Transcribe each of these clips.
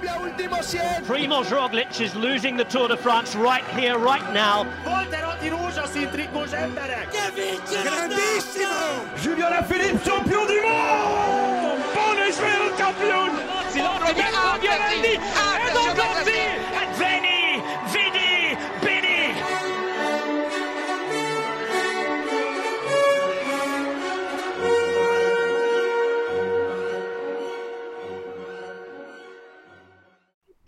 Colombia, último 100. Primoz Roglic is losing the Tour de France right here, right now. Volterotti rózsaszín trikós emberek! Grandissimo! Julien Alaphilippe, champion du monde Buon Israel champion Roberto Giovanni,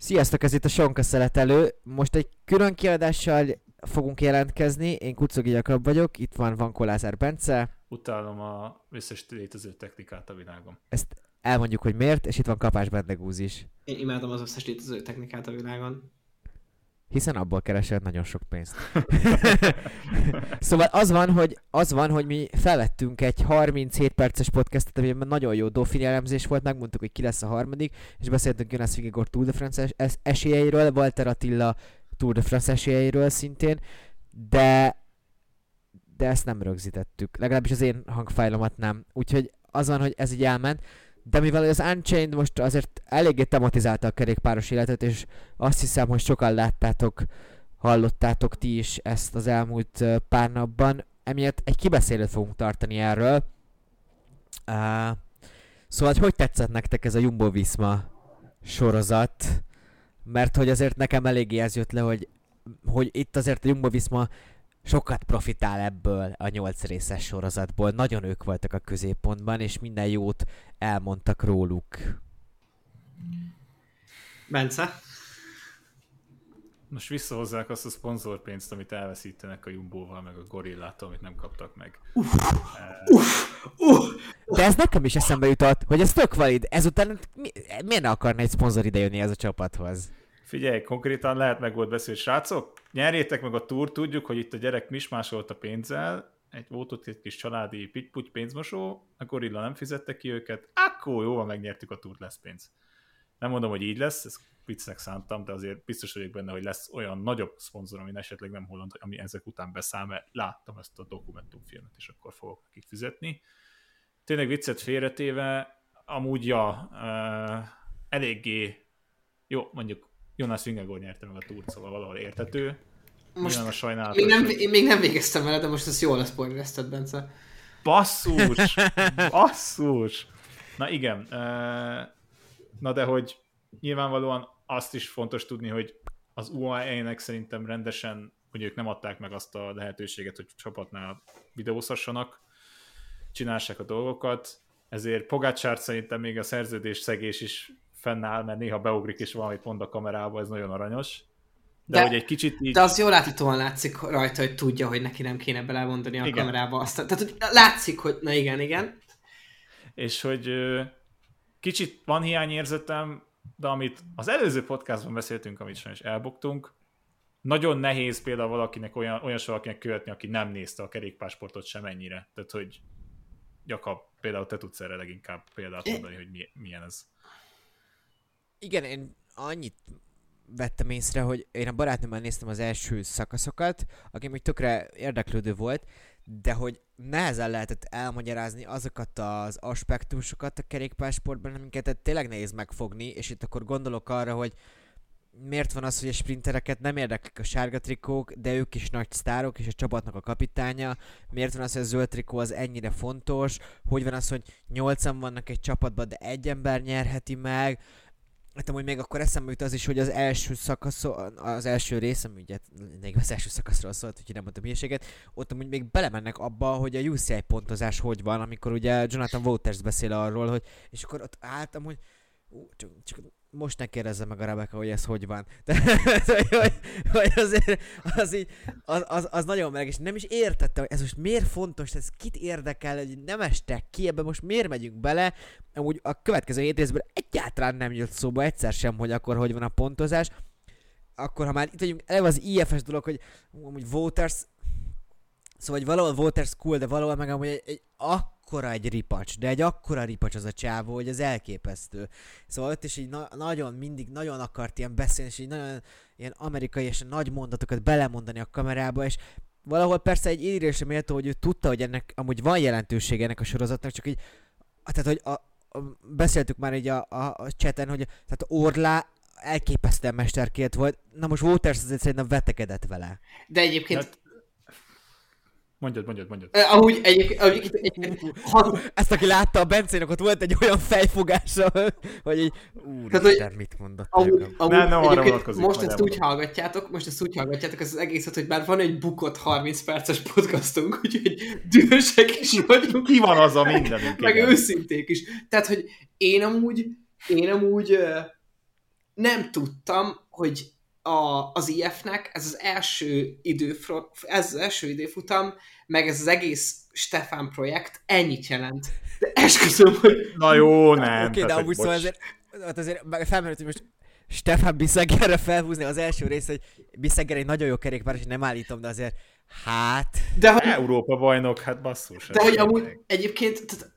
Sziasztok, ez itt a Sonka szeletelő. Most egy külön kiadással fogunk jelentkezni. Én Kucogi Jakab vagyok, itt van Van Kolázár Bence. Utálom a összes létező technikát a világon. Ezt elmondjuk, hogy miért, és itt van Kapás Bendegúz is. Én imádom az összes létező technikát a világon. Hiszen abból keresel nagyon sok pénzt. szóval az van, hogy, az van, hogy mi felvettünk egy 37 perces podcastet, amiben nagyon jó Dauphin elemzés volt, megmondtuk, hogy ki lesz a harmadik, és beszéltünk Jonas Figegor Tour de France es- esélyeiről, Walter Attila Tour de France esélyeiről szintén, de de ezt nem rögzítettük. Legalábbis az én hangfájlomat nem. Úgyhogy az van, hogy ez így elment. De mivel az Unchained most azért eléggé tematizálta a kerékpáros életet, és azt hiszem, hogy sokan láttátok, hallottátok ti is ezt az elmúlt pár napban, emiatt egy kibeszélőt fogunk tartani erről. Uh, szóval, hogy hogy tetszett nektek ez a Jumbo Visma sorozat? Mert hogy azért nekem eléggé ez jött le, hogy, hogy itt azért a Jumbo Visma sokat profitál ebből a nyolc részes sorozatból. Nagyon ők voltak a középpontban, és minden jót elmondtak róluk. Bence? Most visszahozzák azt a szponzorpénzt, amit elveszítenek a Jumbo-val, meg a Gorillától, amit nem kaptak meg. Uh, De ez nekem is eszembe jutott, hogy ez tök valid. Ezután mi, miért ne akarna egy szponzor idejönni ez a csapathoz? Figyelj, konkrétan lehet meg volt beszélni, srácok, nyerjétek meg a túr, tudjuk, hogy itt a gyerek mismásolt a pénzzel, egy volt ott egy kis családi pitty pénzmosó, a gorilla nem fizette ki őket, akkor jó, megnyertük a túrt, lesz pénz. Nem mondom, hogy így lesz, ezt viccnek szántam, de azért biztos vagyok benne, hogy lesz olyan nagyobb szponzor, ami esetleg nem holland, ami ezek után beszáll, mert láttam ezt a dokumentumfilmet, és akkor fogok nekik fizetni. Tényleg viccet félretéve, amúgy ja, eléggé jó, mondjuk Jonas Vingegaard nyerte meg a túrt, szóval valahol értető. most a sajnálatos. még nem, én még nem végeztem vele, de most ezt jól leszpoilerezted, Bence. Basszus! Basszus! Na igen. Na de hogy nyilvánvalóan azt is fontos tudni, hogy az UAE-nek szerintem rendesen, hogy ők nem adták meg azt a lehetőséget, hogy csapatnál videózhassanak, csinálják a dolgokat, ezért Pogácsárt szerintem még a szerződés szegés is fennáll, mert néha beugrik és valamit mond a kamerába, ez nagyon aranyos. De, De- hogy egy kicsit így... De az jól láthatóan látszik rajta, hogy tudja, hogy neki nem kéne belemondani a Igen. kamerába azt. Tehát hogy látszik, hogy na igen, igen. és hogy kicsit van hiányérzetem, de amit az előző podcastban beszéltünk, amit sajnos elbuktunk, nagyon nehéz például valakinek olyan, olyan valakinek követni, aki nem nézte a kerékpásportot semennyire. Tehát, hogy Jakab, például te tudsz erre leginkább példát mondani, hogy mi, milyen ez. Igen, én annyit vettem észre, hogy én a barátnőmmel néztem az első szakaszokat, aki még tökre érdeklődő volt, de hogy nehezen lehetett elmagyarázni azokat az aspektusokat a kerékpársportban, amiket tényleg nehéz megfogni, és itt akkor gondolok arra, hogy miért van az, hogy a sprintereket nem érdeklik a sárga trikók, de ők is nagy sztárok, és a csapatnak a kapitánya, miért van az, hogy a zöld trikó az ennyire fontos, hogy van az, hogy nyolcan vannak egy csapatban, de egy ember nyerheti meg, Hát amúgy még akkor eszembe jut az is, hogy az első szakasz, az első részem, ugye még az első szakaszról szólt, úgyhogy nem mondtam hülyeséget, ott amúgy még belemennek abba, hogy a UCI pontozás hogy van, amikor ugye Jonathan Waters beszél arról, hogy és akkor ott álltam, hogy ú, csak, csak most ne kérdezze meg a Rebecca, hogy ez hogy van. De, hogy, hogy, azért az, így, az, az, az, nagyon meleg, és nem is értettem, hogy ez most miért fontos, ez kit érdekel, hogy nem estek ki, ebbe most miért megyünk bele. Amúgy a következő hét egyáltalán nem jött szóba egyszer sem, hogy akkor hogy van a pontozás. Akkor, ha már itt vagyunk, eleve az IFS dolog, hogy amúgy voters, szóval hogy valahol voters cool, de valahol meg amúgy egy, egy akkora egy ripacs, de egy akkora ripacs az a csávó, hogy az elképesztő. Szóval ott is így na- nagyon, mindig nagyon akart ilyen beszélni, és így nagyon ilyen amerikai és nagy mondatokat belemondani a kamerába, és valahol persze egy írésre méltó, hogy ő tudta, hogy ennek amúgy van jelentősége ennek a sorozatnak, csak így, tehát hogy a, a, beszéltük már így a, a, a chaten, hogy tehát Orlá elképesztően mesterkélt volt. Na most Waters azért szerintem vetekedett vele. De egyébként Hát- Mondjad, mondjad, mondjad. Eh, Amúgy egyébként, egyébként, egyébként ha, Ezt, aki látta a Bencének, ott volt egy olyan fejfogása, hogy így, Tehát, úristen, hogy- mit mondott amúgy, nekem. amúgy Nem, arra vonatkozik, most ezt úgy hallgatjátok, most ezt úgy hallgatjátok, ez az egészet, hogy bár van egy bukott 30 perces podcastunk, úgyhogy dühösek is vagyunk, Ki van az a mindenünk? meg igen. őszinték is. Tehát, hogy én amúgy, én amúgy nem tudtam, hogy a, az IF-nek ez az első időfro, ez az első időfutam, meg ez az egész Stefan projekt ennyit jelent. De esküszöm, hogy Na jó, nem. Oké, de tehát, amúgy szóval azért, hát azért felmerült, hogy most Stefan Bisseggerre felhúzni az első részt, hogy Bissegger egy nagyon jó kerékpáros, és nem állítom, de azért hát... de hogy, Európa bajnok, hát basszus. de hogy amúgy egyébként, tehát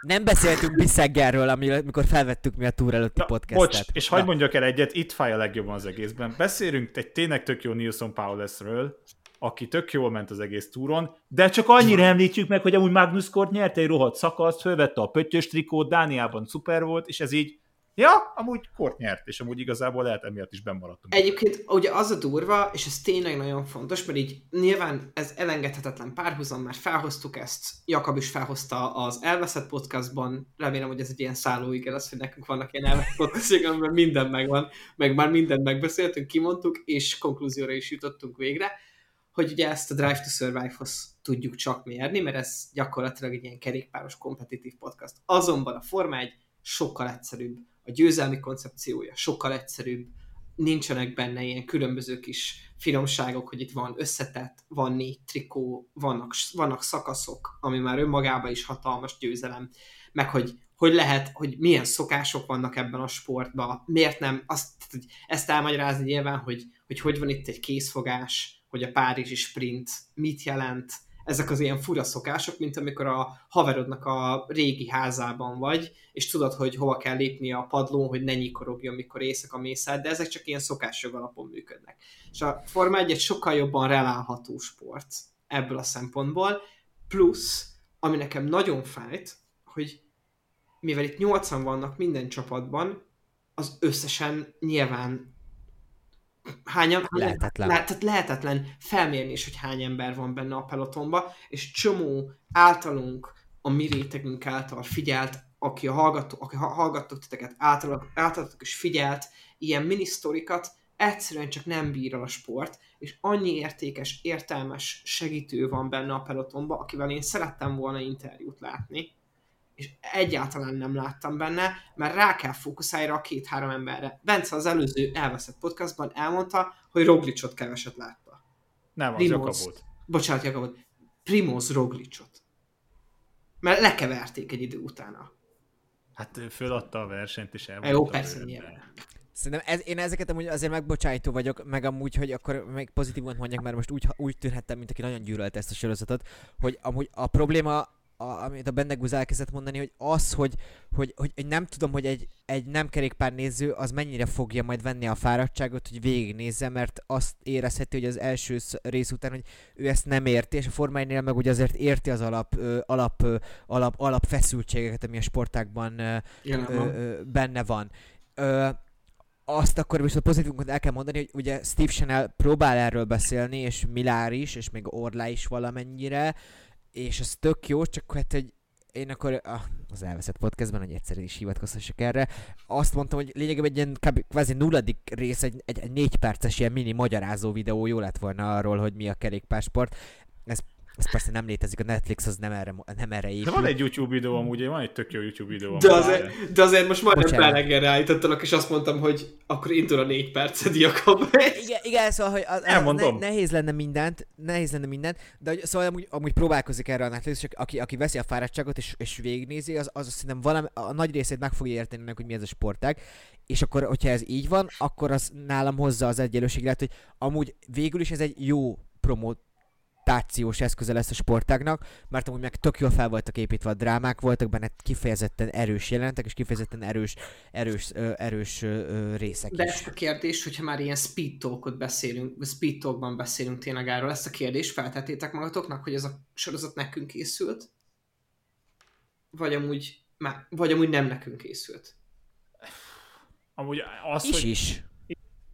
Nem beszéltünk Bisseggerről, amikor felvettük mi a túr előtti Na, podcastet. bocs, és hagyd mondjak el egyet, itt fáj a legjobban az egészben. Beszélünk egy tényleg tök jó Nilsson Paulesről, aki tök jól ment az egész túron, de csak annyira említjük meg, hogy amúgy Magnus Kort nyerte egy rohadt szakaszt, fölvette a pöttyös trikót, Dániában szuper volt, és ez így, ja, amúgy Kort nyert, és amúgy igazából lehet emiatt is bemaradtunk. Egyébként ugye az a durva, és ez tényleg nagyon fontos, mert így nyilván ez elengedhetetlen párhuzam, már felhoztuk ezt, Jakab is felhozta az Elveszett podcastban, remélem, hogy ez egy ilyen szállóige lesz, hogy nekünk vannak ilyen elveszett podcastok, amiben minden megvan, meg már mindent megbeszéltünk, kimondtuk, és konklúzióra is jutottunk végre, hogy ugye ezt a Drive to Survive-hoz tudjuk csak mérni, mert ez gyakorlatilag egy ilyen kerékpáros kompetitív podcast. Azonban a Forma 1 sokkal egyszerűbb, a győzelmi koncepciója sokkal egyszerűbb, nincsenek benne ilyen különböző kis finomságok, hogy itt van összetett, van négy trikó, vannak, vannak szakaszok, ami már önmagában is hatalmas győzelem, meg hogy hogy lehet, hogy milyen szokások vannak ebben a sportban, miért nem, azt, hogy ezt elmagyarázni nyilván, hogy, hogy hogy van itt egy készfogás, hogy a Párizsi sprint mit jelent, ezek az ilyen fura szokások, mint amikor a haverodnak a régi házában vagy, és tudod, hogy hova kell lépni a padlón, hogy ne nyikorogjon, mikor éjszaka mész de ezek csak ilyen szokásjog alapon működnek. És a Forma 1 egy sokkal jobban relálható sport ebből a szempontból, plusz, ami nekem nagyon fájt, hogy mivel itt 80 vannak minden csapatban, az összesen nyilván hányan, Lehetetlen. Le, tehát lehetetlen felmérni is, hogy hány ember van benne a pelotonba, és csomó általunk, a mi rétegünk által figyelt, aki a hallgató, aki ha- hallgattok titeket által, általatok is figyelt, ilyen minisztorikat egyszerűen csak nem bír el a sport, és annyi értékes, értelmes segítő van benne a pelotonba, akivel én szerettem volna interjút látni, és egyáltalán nem láttam benne, mert rá kell fókuszálni a két-három emberre. Bence az előző elveszett podcastban elmondta, hogy Roglicot keveset látta. Nem, az Primoz. Volt. Bocsánat, Jakabot. Primoz Roglicot. Mert lekeverték egy idő utána. Hát ő föladta a versenyt, és el Jó, volt persze, nyilván. Szerintem ez, én ezeket amúgy azért megbocsájtó vagyok, meg amúgy, hogy akkor még pozitívan mondjak, mert most úgy, úgy tűnhettem, mint aki nagyon gyűlölte ezt a sorozatot, hogy amúgy a probléma, a, amit a Bendegúz elkezdett mondani, hogy az, hogy, hogy, hogy, hogy nem tudom, hogy egy, egy nem kerékpár néző az mennyire fogja majd venni a fáradtságot, hogy végignézze, mert azt érezheti, hogy az első sz- rész után, hogy ő ezt nem érti, és a Forma 1-nél meg ugye azért érti az alap, ö, alap, ö, alap, alap feszültségeket, ami a sportákban ö, Jelen ö, van. ö, benne van. Ö, azt akkor viszont pozitívunkat el kell mondani, hogy ugye Steve Chanel próbál erről beszélni, és Milár is, és még Orlá is valamennyire, és ez tök jó, csak hát, hogy én akkor ah, az elveszett podcastban, hogy egyszer is hivatkozhassak erre, azt mondtam, hogy lényegében egy ilyen kb. kvázi nulladik rész, egy, egy, egy négy perces ilyen mini magyarázó videó jó lett volna arról, hogy mi a kerékpársport. Ez, ez persze nem létezik, a Netflix az nem erre, nem erre De épül. van egy YouTube videó amúgy, van egy tök jó YouTube videó. De azért, de azért most majdnem beleggerre állítottalak, és azt mondtam, hogy akkor indul a négy perced, Jakab. Igen, igen, szóval, hogy az, Elmondom. ne, nehéz lenne mindent, nehéz lenne mindent, de szóval amúgy, amúgy próbálkozik erre a Netflix, csak aki, aki veszi a fáradtságot és, és végignézi, az, az szerintem valami, a nagy részét meg fogja érteni ennek, hogy mi ez a sportág, és akkor, hogyha ez így van, akkor az nálam hozza az egyenlőségre, hogy amúgy végül is ez egy jó promotációs eszköze lesz a sportágnak, mert amúgy meg tök jól fel voltak építve a drámák, voltak benne kifejezetten erős jelentek, és kifejezetten erős, erős, ö, erős ö, részek De is. ezt a kérdést, hogyha már ilyen speed talkot beszélünk, speed talkban beszélünk tényleg erről, ezt a kérdést feltettétek magatoknak, hogy ez a sorozat nekünk készült? Vagy amúgy, má, vagy amúgy nem nekünk készült? amúgy az, Is hogy is.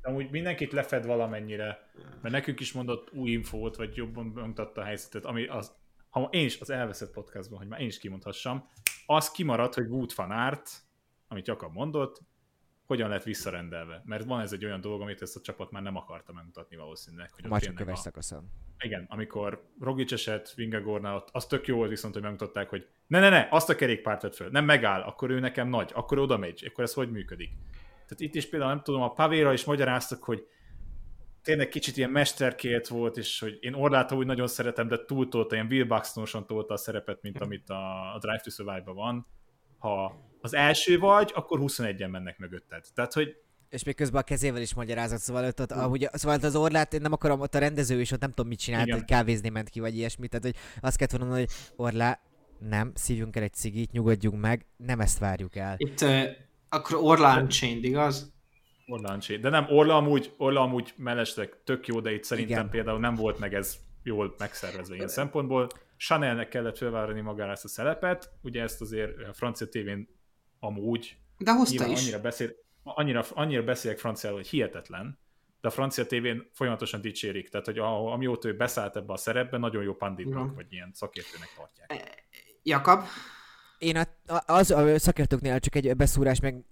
Amúgy mindenkit lefed valamennyire, mert nekünk is mondott új infót, vagy jobban bemutatta a helyzetet, ami az, ha én is az elveszett podcastban, hogy már én is kimondhassam, az kimaradt, hogy Wood van Art, amit Jakab mondott, hogyan lett visszarendelve. Mert van ez egy olyan dolog, amit ezt a csapat már nem akarta megmutatni valószínűleg. Hogy Már csak köves a- szakaszon. igen, amikor Rogic esett, Vingagornál, ott az tök jó volt viszont, hogy megmutatták, hogy ne, ne, ne, azt a kerékpárt vett föl, nem megáll, akkor ő nekem nagy, akkor oda megy, akkor ez hogy működik. Tehát itt is például nem tudom, a Pavéra is magyaráztak, hogy tényleg kicsit ilyen mesterkélt volt, és hogy én Orlát úgy nagyon szeretem, de túltolta, ilyen Will Buxtonosan tolta a szerepet, mint amit a, a Drive to Survive-ban van. Ha az első vagy, akkor 21-en mennek mögötted. Tehát, hogy És még közben a kezével is magyarázott, szóval ott, ott ahogy, szóval ott az orlát, én nem akarom, ott a rendező is ott nem tudom mit csinált, Igen. hogy kávézni ment ki, vagy ilyesmi, tehát hogy azt kellett volna hogy orlá, nem, szívjunk el egy cigit, nyugodjunk meg, nem ezt várjuk el. Itt uh, akkor Orla Unchained, igaz? Orláncsé. De nem, Orla amúgy, Orla amúgy mellesleg tök jó, de itt szerintem Igen. például nem volt meg ez jól megszervezve ilyen szempontból. Chanelnek kellett felvállalni magára ezt a szerepet, ugye ezt azért a francia tévén amúgy De hozta is. annyira, beszél, annyira, annyira beszélek franciául, hogy hihetetlen, de a francia tévén folyamatosan dicsérik, tehát hogy a, amióta ő beszállt ebbe a szerepbe, nagyon jó panditnak, Igen. vagy ilyen szakértőnek tartják. Jakab? Én a, az a szakértőknél csak egy beszúrás meg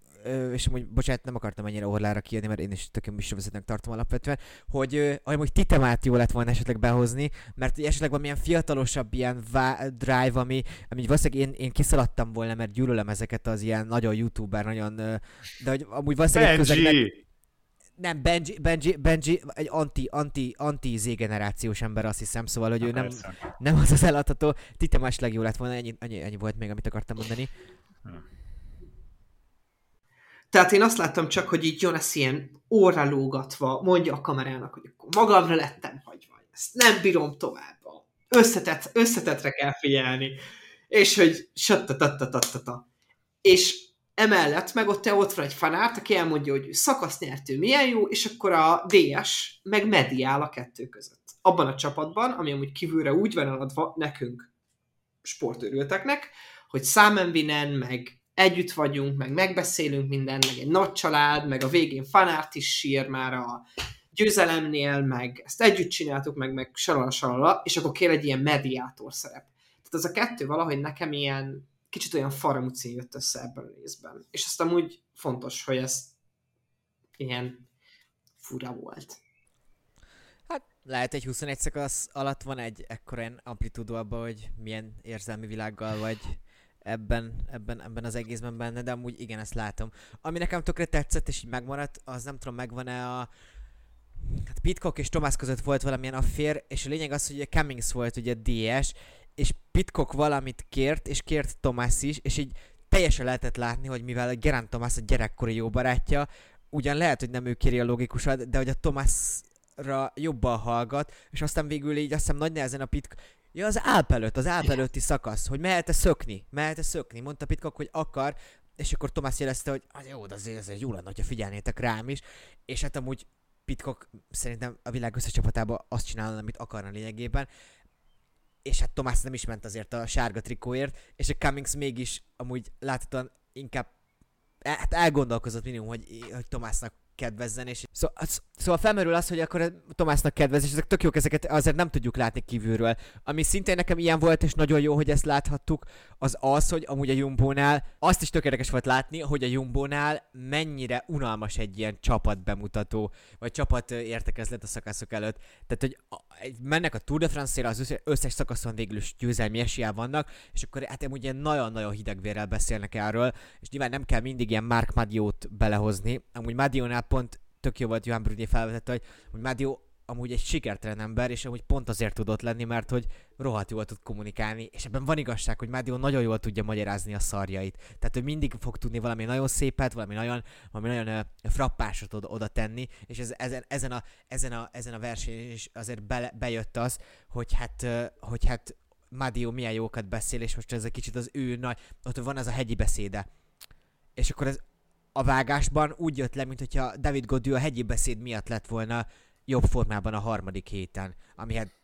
és amúgy, bocsánat, nem akartam ennyire orlára kijönni, mert én is tökéletes műsorvezetőnek tartom alapvetően, hogy amúgy Titemát jó lett volna esetleg behozni, mert esetleg valamilyen fiatalosabb ilyen vá- drive, ami, ami valószínűleg én, én kiszaladtam volna, mert gyűlölöm ezeket az ilyen nagyon youtuber, nagyon, de hogy amúgy valószínűleg közegnek-! Nem, Benji, Benji, Benji egy anti, anti, anti Z-generációs ember, azt hiszem, szóval, hogy ő nem, Persze. nem az az eladható. Titemás legjobb lett volna, ennyi, ennyi, ennyi, volt még, amit akartam mondani. Tehát én azt láttam csak, hogy így Jonas ilyen óra lógatva mondja a kamerának, hogy akkor magamra lettem hagyva. Ezt nem bírom tovább. Összetett, összetetre kell figyelni. És hogy sattatatatata. És emellett meg ott, ott van egy fanát, aki elmondja, hogy szakasznyertő milyen jó, és akkor a DS meg mediál a kettő között. Abban a csapatban, ami amúgy kívülre úgy van eladva nekünk, sportőrülteknek, hogy Simon Vinen, meg együtt vagyunk, meg megbeszélünk mindent, meg egy nagy család, meg a végén fanárt is sír már a győzelemnél, meg ezt együtt csináltuk, meg, meg salala, salala, és akkor kér egy ilyen mediátor szerep. Tehát az a kettő valahogy nekem ilyen kicsit olyan faramúci jött össze ebben a részben. És azt amúgy fontos, hogy ez ilyen fura volt. Hát lehet egy 21 szakasz alatt van egy ekkora ilyen amplitúdó abban, hogy milyen érzelmi világgal vagy ebben, ebben, ebben az egészben benne, de amúgy igen, ezt látom. Ami nekem tökre tetszett, és így megmaradt, az nem tudom, megvan-e a hát Pitcock és Thomas között volt valamilyen affér, és a lényeg az, hogy ugye Cummings volt ugye DS, Pitcock valamit kért, és kért Thomas is, és így teljesen lehetett látni, hogy mivel Geraint Thomas a gyerekkori jó barátja, ugyan lehet, hogy nem ő kéri a logikusat, de hogy a Thomasra jobban hallgat, és aztán végül így azt hiszem nagy nehezen a Pitcock, Ja, az Alp előtt, az Alp előtti szakasz, hogy mehet-e szökni, mehet-e szökni. Mondta Pitcock, hogy akar, és akkor Thomas jelezte, hogy az jó, de azért, azért jó lenne, hogyha figyelnétek rám is. És hát amúgy Pitcock szerintem a világ összes csapatában azt csinálna, amit akarna lényegében. És hát Thomas nem is ment azért a sárga trikóért, és a Cummings mégis amúgy láthatóan inkább el- hát elgondolkozott minimum, hogy, hogy Tomásnak kedvezzen, és szó, az- szóval felmerül az, hogy akkor Tomásnak kedvez, és ezek tök jók, ezeket azért nem tudjuk látni kívülről. Ami szintén nekem ilyen volt, és nagyon jó, hogy ezt láthattuk, az az, hogy amúgy a Jumbónál, azt is tök érdekes volt látni, hogy a Jumbónál mennyire unalmas egy ilyen csapat bemutató, vagy csapat értekezlet a szakaszok előtt. Tehát, hogy mennek a Tour de France-ra, az összes szakaszon végül is győzelmi esélye vannak, és akkor hát amúgy ilyen nagyon-nagyon hidegvérrel beszélnek erről, és nyilván nem kell mindig ilyen Mark Madiót belehozni. Amúgy Madionál pont tök jó volt Johan Brunier felvetette, hogy, hogy Madio amúgy egy sikertelen ember, és amúgy pont azért tudott lenni, mert hogy rohadt jól tud kommunikálni, és ebben van igazság, hogy Madio nagyon jól tudja magyarázni a szarjait. Tehát, hogy mindig fog tudni valami nagyon szépet, valami nagyon, valami nagyon uh, frappásot oda, tenni, és ez, ezen, ezen, a, ezen, a, ezen a versenyen is azért be, bejött az, hogy hát, hogy hát Madio milyen jókat beszél, és most ez egy kicsit az ő nagy, ott van ez a hegyi beszéde. És akkor ez a vágásban úgy jött le, mint hogyha David Godő a hegyi beszéd miatt lett volna jobb formában a harmadik héten, ami hát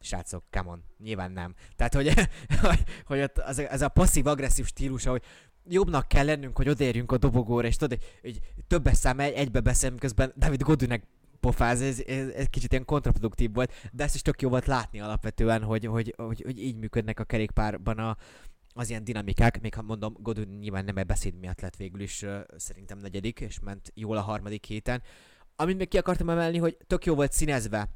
srácok, come on, nyilván nem. Tehát, hogy, hogy, ott az, ez a passzív-agresszív stílus, hogy jobbnak kell lennünk, hogy odaérjünk a dobogóra, és tudod, hogy többes szám egy, egybe beszélünk, közben David Godünek pofáz, ez, ez, ez, kicsit ilyen kontraproduktív volt, de ezt is tök jó volt látni alapvetően, hogy, hogy, hogy, hogy így működnek a kerékpárban a, az ilyen dinamikák, még ha mondom, Godun nyilván nem egy beszéd miatt lett végül is uh, szerintem negyedik, és ment jól a harmadik héten. Amit még ki akartam emelni, hogy tök jó volt színezve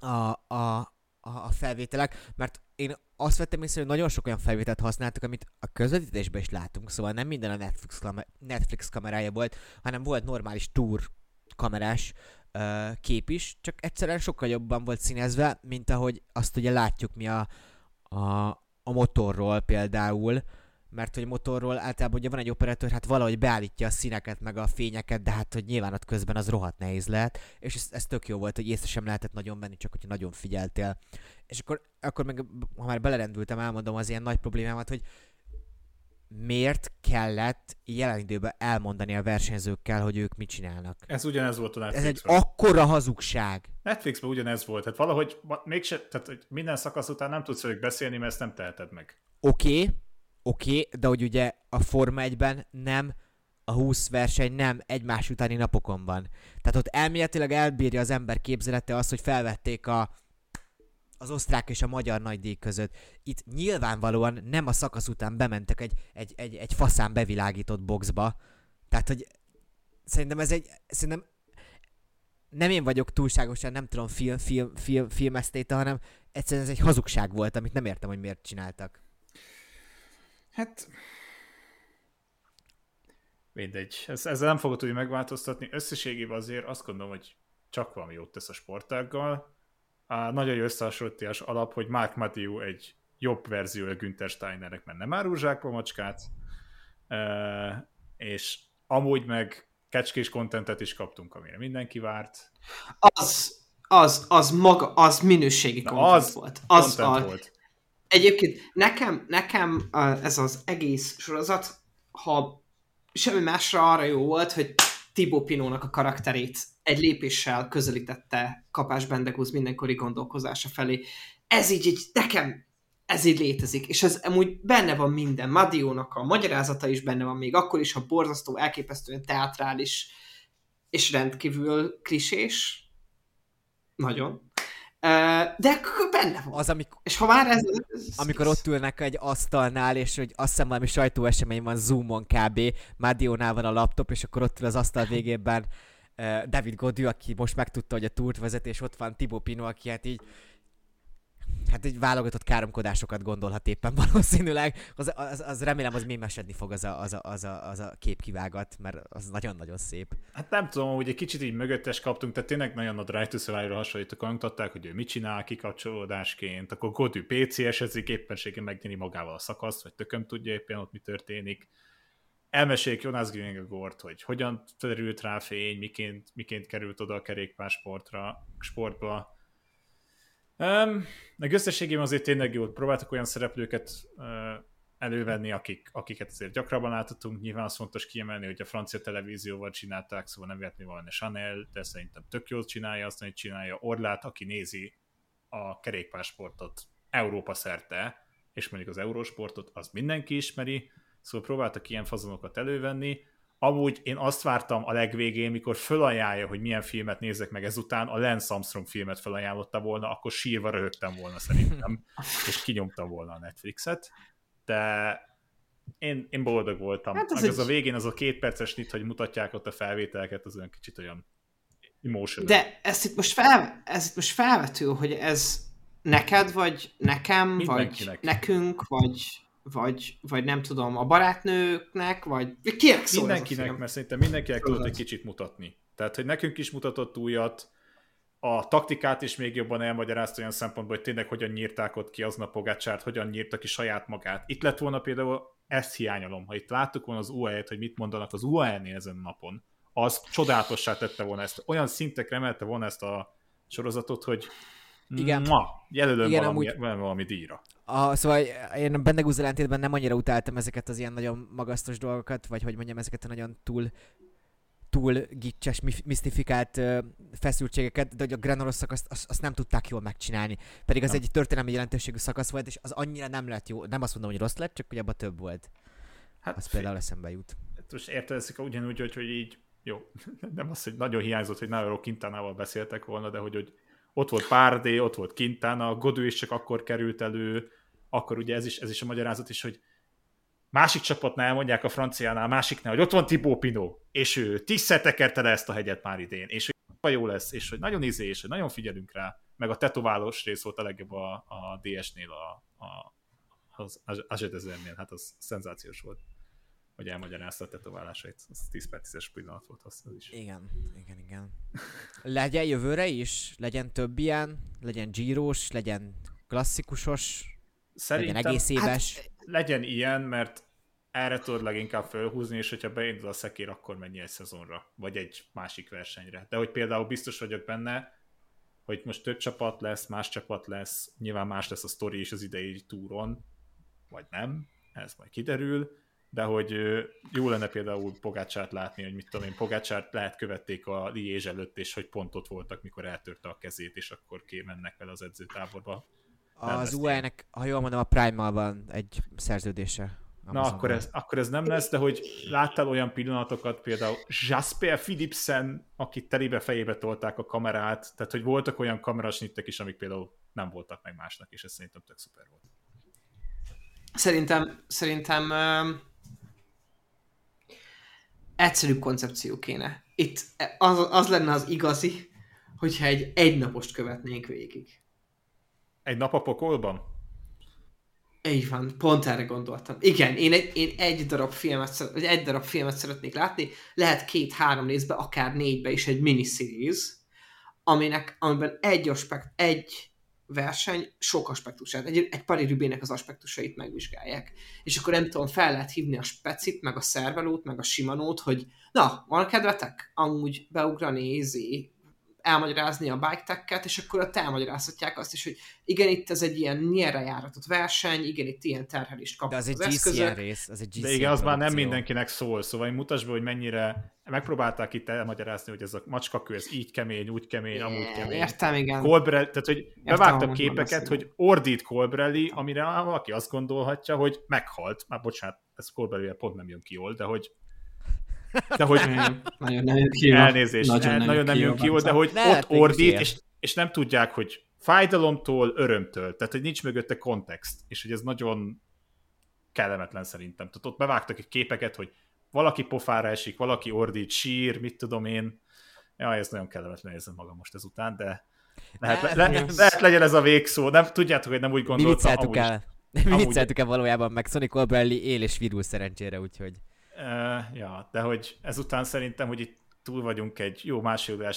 a, a, a, a felvételek, mert én azt vettem észre, hogy nagyon sok olyan felvételt használtak, amit a közvetítésben is látunk, szóval nem minden a Netflix, kamer- Netflix kamerája volt, hanem volt normális tour kamerás uh, kép is, csak egyszerűen sokkal jobban volt színezve, mint ahogy azt ugye látjuk mi a, a, a motorról például, mert hogy motorról általában ugye van egy operatőr, hát valahogy beállítja a színeket, meg a fényeket, de hát hogy nyilván ott közben az rohadt nehéz lehet, és ez, ez tök jó volt, hogy észre sem lehetett nagyon venni, csak hogyha nagyon figyeltél. És akkor, akkor meg, ha már belerendültem, elmondom az ilyen nagy problémámat, hogy miért kellett jelen időben elmondani a versenyzőkkel, hogy ők mit csinálnak. Ez ugyanez volt a Ez egy Netflixben. akkora hazugság. Netflixben ugyanez volt. Hát valahogy mégse, tehát hogy minden szakasz után nem tudsz velük beszélni, mert ezt nem teheted meg. Oké, okay, oké, okay, de hogy ugye a Forma 1-ben nem a 20 verseny nem egymás utáni napokon van. Tehát ott elméletileg elbírja az ember képzelete azt, hogy felvették a az osztrák és a magyar nagydíj között. Itt nyilvánvalóan nem a szakasz után bementek egy, egy, egy, egy faszán bevilágított boxba. Tehát, hogy szerintem ez egy, szerintem nem én vagyok túlságosan, nem tudom, film, film, film, filmesztéte, hanem egyszerűen ez egy hazugság volt, amit nem értem, hogy miért csináltak. Hát... Mindegy. Ez, ezzel nem fogod tudni megváltoztatni. Összességében azért azt gondolom, hogy csak valami jót tesz a sportággal. A nagyon jó összehasonlítás alap, hogy Mark Matthew egy jobb verziója Günther Steinernek, mert nem árul zsákba macskát, és amúgy meg kecskés kontentet is kaptunk, amire mindenki várt. Az, az, az maga, az minőségi Na, content az volt. Az a, volt. Egyébként nekem, nekem ez az egész sorozat, ha semmi másra arra jó volt, hogy Thibaut Pinónak a karakterét egy lépéssel közelítette Kapás Bendegúz mindenkori gondolkozása felé. Ez így, így nekem ez így létezik, és ez amúgy benne van minden. Madiónak a magyarázata is benne van, még akkor is, ha borzasztó, elképesztően teátrális, és rendkívül klisés. Nagyon. De benne van. Az, amikor, És ha már ez... ez amikor ott ülnek egy asztalnál, és hogy azt hiszem valami sajtóesemény van Zoomon kb. Mádiónál van a laptop, és akkor ott ül az asztal végében David Godű, aki most megtudta, hogy a túrt vezet, és ott van Thibaut Pinot, aki hát így hát egy válogatott káromkodásokat gondolhat éppen valószínűleg. Az, az, az remélem, az mémesedni fog az a, az, a, az, a, az a képkivágat, mert az nagyon-nagyon szép. Hát nem tudom, hogy egy kicsit így mögöttes kaptunk, tehát tényleg nagyon a Drive to Survive-ra hasonlítok, hogy ő mit csinál kikapcsolódásként, akkor Godű PC-esezik, éppenséggel megnyeri magával a szakaszt, vagy tököm tudja éppen ott mi történik. Elmesélik Jonas Gringegort, hogy hogyan terült rá fény, miként, miként került oda a kerékpársportra, sportba. Um, meg összességében azért tényleg jó, próbáltak olyan szereplőket uh, elővenni, akik, akiket azért gyakrabban láthatunk. Nyilván az fontos kiemelni, hogy a francia televízióval csinálták, szóval nem van a Chanel, de szerintem tök jól csinálja azt, hogy csinálja Orlát, aki nézi a kerékpársportot Európa szerte, és mondjuk az eurósportot, az mindenki ismeri, szóval próbáltak ilyen fazonokat elővenni. Amúgy én azt vártam a legvégén, mikor fölajánlja, hogy milyen filmet nézek meg ezután, a Lance Armstrong filmet felajánlotta volna, akkor sírva röhögtem volna szerintem, és kinyomtam volna a Netflixet de én, én boldog voltam. Hát az az, az egy- a végén az a két perces nyit, hogy mutatják ott a felvételeket, az olyan kicsit olyan emotional. De ez itt most, fel, ez itt most felvető, hogy ez neked, vagy nekem, vagy nekünk, vagy, vagy, vagy nem tudom, a barátnőknek, vagy kinek szól ez a mindenkinek, film? mert szerintem mindenkinek tudott Tudod. egy kicsit mutatni. Tehát, hogy nekünk is mutatott újat, a taktikát is még jobban elmagyarázta olyan szempontból, hogy tényleg hogyan nyírták ott ki aznap Pogácsárt, hogyan nyírta ki saját magát. Itt lett volna például, ezt hiányolom, ha itt láttuk volna az UAE-t, hogy mit mondanak az UAE-nél ezen a napon, az csodálatossá tette volna ezt. Olyan szintekre emelte volna ezt a sorozatot, hogy Igen. Ma, jelölöm Igen, valami, amúgy- valami díjra. A, szóval én a Bendegúz ellentétben nem annyira utáltam ezeket az ilyen nagyon magasztos dolgokat, vagy hogy mondjam, ezeket a nagyon túl túl gicses, misztifikált uh, feszültségeket, de hogy a Granolos szakaszt azt, azt nem tudták jól megcsinálni. Pedig az Nem. egy történelmi jelentőségű szakasz volt, és az annyira nem lett jó. Nem azt mondom, hogy rossz lett, csak hogy abban több volt. Hát, az például eszembe jut. Most érted, ugyanúgy, hogy, hogy így, jó, nem az, hogy nagyon hiányzott, hogy Nairo Quintánával beszéltek volna, de hogy, hogy ott volt Párdé, ott volt Quintana, Godő is csak akkor került elő, akkor ugye ez is, ez is a magyarázat is, hogy másik csapatnál elmondják a franciánál, másiknál, hogy ott van Tibó Pino, és ő tízszer tekerte le ezt a hegyet már idén, és hogy jó lesz, és hogy nagyon izé, és hogy nagyon figyelünk rá, meg a tetoválós rész volt a legjobb a, a DS-nél, a, a, az Azsetezernél, hát az szenzációs volt hogy elmagyarázta a tetoválásait. Az 10 per 10-es pillanat volt az, az is. Igen, igen, igen. Legyen jövőre is? Legyen több ilyen? Legyen gyíros, legyen klasszikusos? Szerintem, legyen egész éves? Hát, legyen ilyen, mert erre tudod leginkább felhúzni, és hogyha beindul a szekér, akkor mennyi egy szezonra, vagy egy másik versenyre. De hogy például biztos vagyok benne, hogy most több csapat lesz, más csapat lesz, nyilván más lesz a sztori is az idei túron, vagy nem, ez majd kiderül, de hogy jó lenne például Pogácsát látni, hogy mit tudom én, Pogácsát lehet követték a Liège előtt, és hogy pont ott voltak, mikor eltörte a kezét, és akkor mennek vele az edzőtáborba. Az UE-nek, ha jól mondom, a Prime-mal van egy szerződése. Na, akkor ez, akkor ez nem lesz, de hogy láttál olyan pillanatokat, például Jasper Philipsen, akit telébe fejébe tolták a kamerát, tehát hogy voltak olyan kamerasnittek is, amik például nem voltak meg másnak, és ez szerintem tök szuper volt. Szerintem, szerintem egyszerűbb koncepció kéne. Itt az, az lenne az igazi, hogyha egy egynapost követnénk végig. Egy nap a pokolban? Így van, pont erre gondoltam. Igen, én egy, én egy darab filmet, vagy egy darab filmet szeretnék látni, lehet két-három részbe, akár négybe is egy miniseries, aminek, amiben egy aspekt, egy verseny sok aspektusát, egy, egy pari rübének az aspektusait megvizsgálják. És akkor nem tudom, fel lehet hívni a specit, meg a szervelót, meg a simanót, hogy na, van kedvetek amúgy beugrani, izé, elmagyarázni a bike tech és akkor ott elmagyarázhatják azt is, hogy igen, itt ez egy ilyen nyerre járatott verseny, igen, itt ilyen terhelést kap De az, az egy GCN rész, az egy GCN De igen, az már nem mindenkinek szól, szóval mutasd be, hogy mennyire megpróbálták itt elmagyarázni, hogy ez a macskakő, ez így kemény, úgy kemény, é, amúgy kemény. Értem, igen. Colbrelli, tehát hogy bevágtam képeket, hogy ordít Colbrelli, amire valaki azt gondolhatja, hogy meghalt. Már bocsánat, ez Colbrelli pont nem jön ki jól, de hogy de hogy nagyon nem jön ki elnézést, nagyon nem, nagyon nem jön ki de hogy ott ordít, és, és nem tudják, hogy fájdalomtól, örömtől, tehát hogy nincs mögötte kontext, és hogy ez nagyon kellemetlen szerintem. Tehát ott bevágtak egy képeket, hogy valaki pofára esik, valaki ordít, sír, mit tudom én. Ja, ez nagyon kellemetlen érzem magam most ezután, de lehet, le, le, lehet legyen ez a végszó. Nem, tudjátok, hogy nem úgy gondoltam. Mi vicceltük el. Mi vicceltük el valójában, meg Sonic Colbrelli él és virul szerencsére, úgyhogy... Uh, ja, de hogy ezután szerintem, hogy itt túl vagyunk egy jó másfél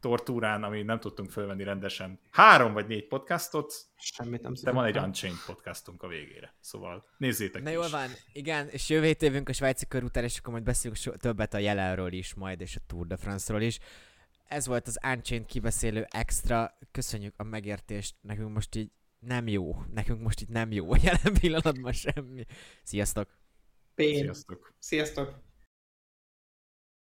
tortúrán, ami nem tudtunk fölvenni rendesen három vagy négy podcastot, Semmit nem de van egy Unchained podcastunk a végére. Szóval nézzétek Na is. jól van, igen, és jövő évünk a svájci kör után, és akkor majd beszélünk so- többet a jelenről is majd, és a Tour de France-ról is. Ez volt az Unchained kibeszélő extra. Köszönjük a megértést, nekünk most így nem jó. Nekünk most itt nem jó. Jelen pillanatban semmi. Sziasztok! Pén. Sziasztok! Sziasztok!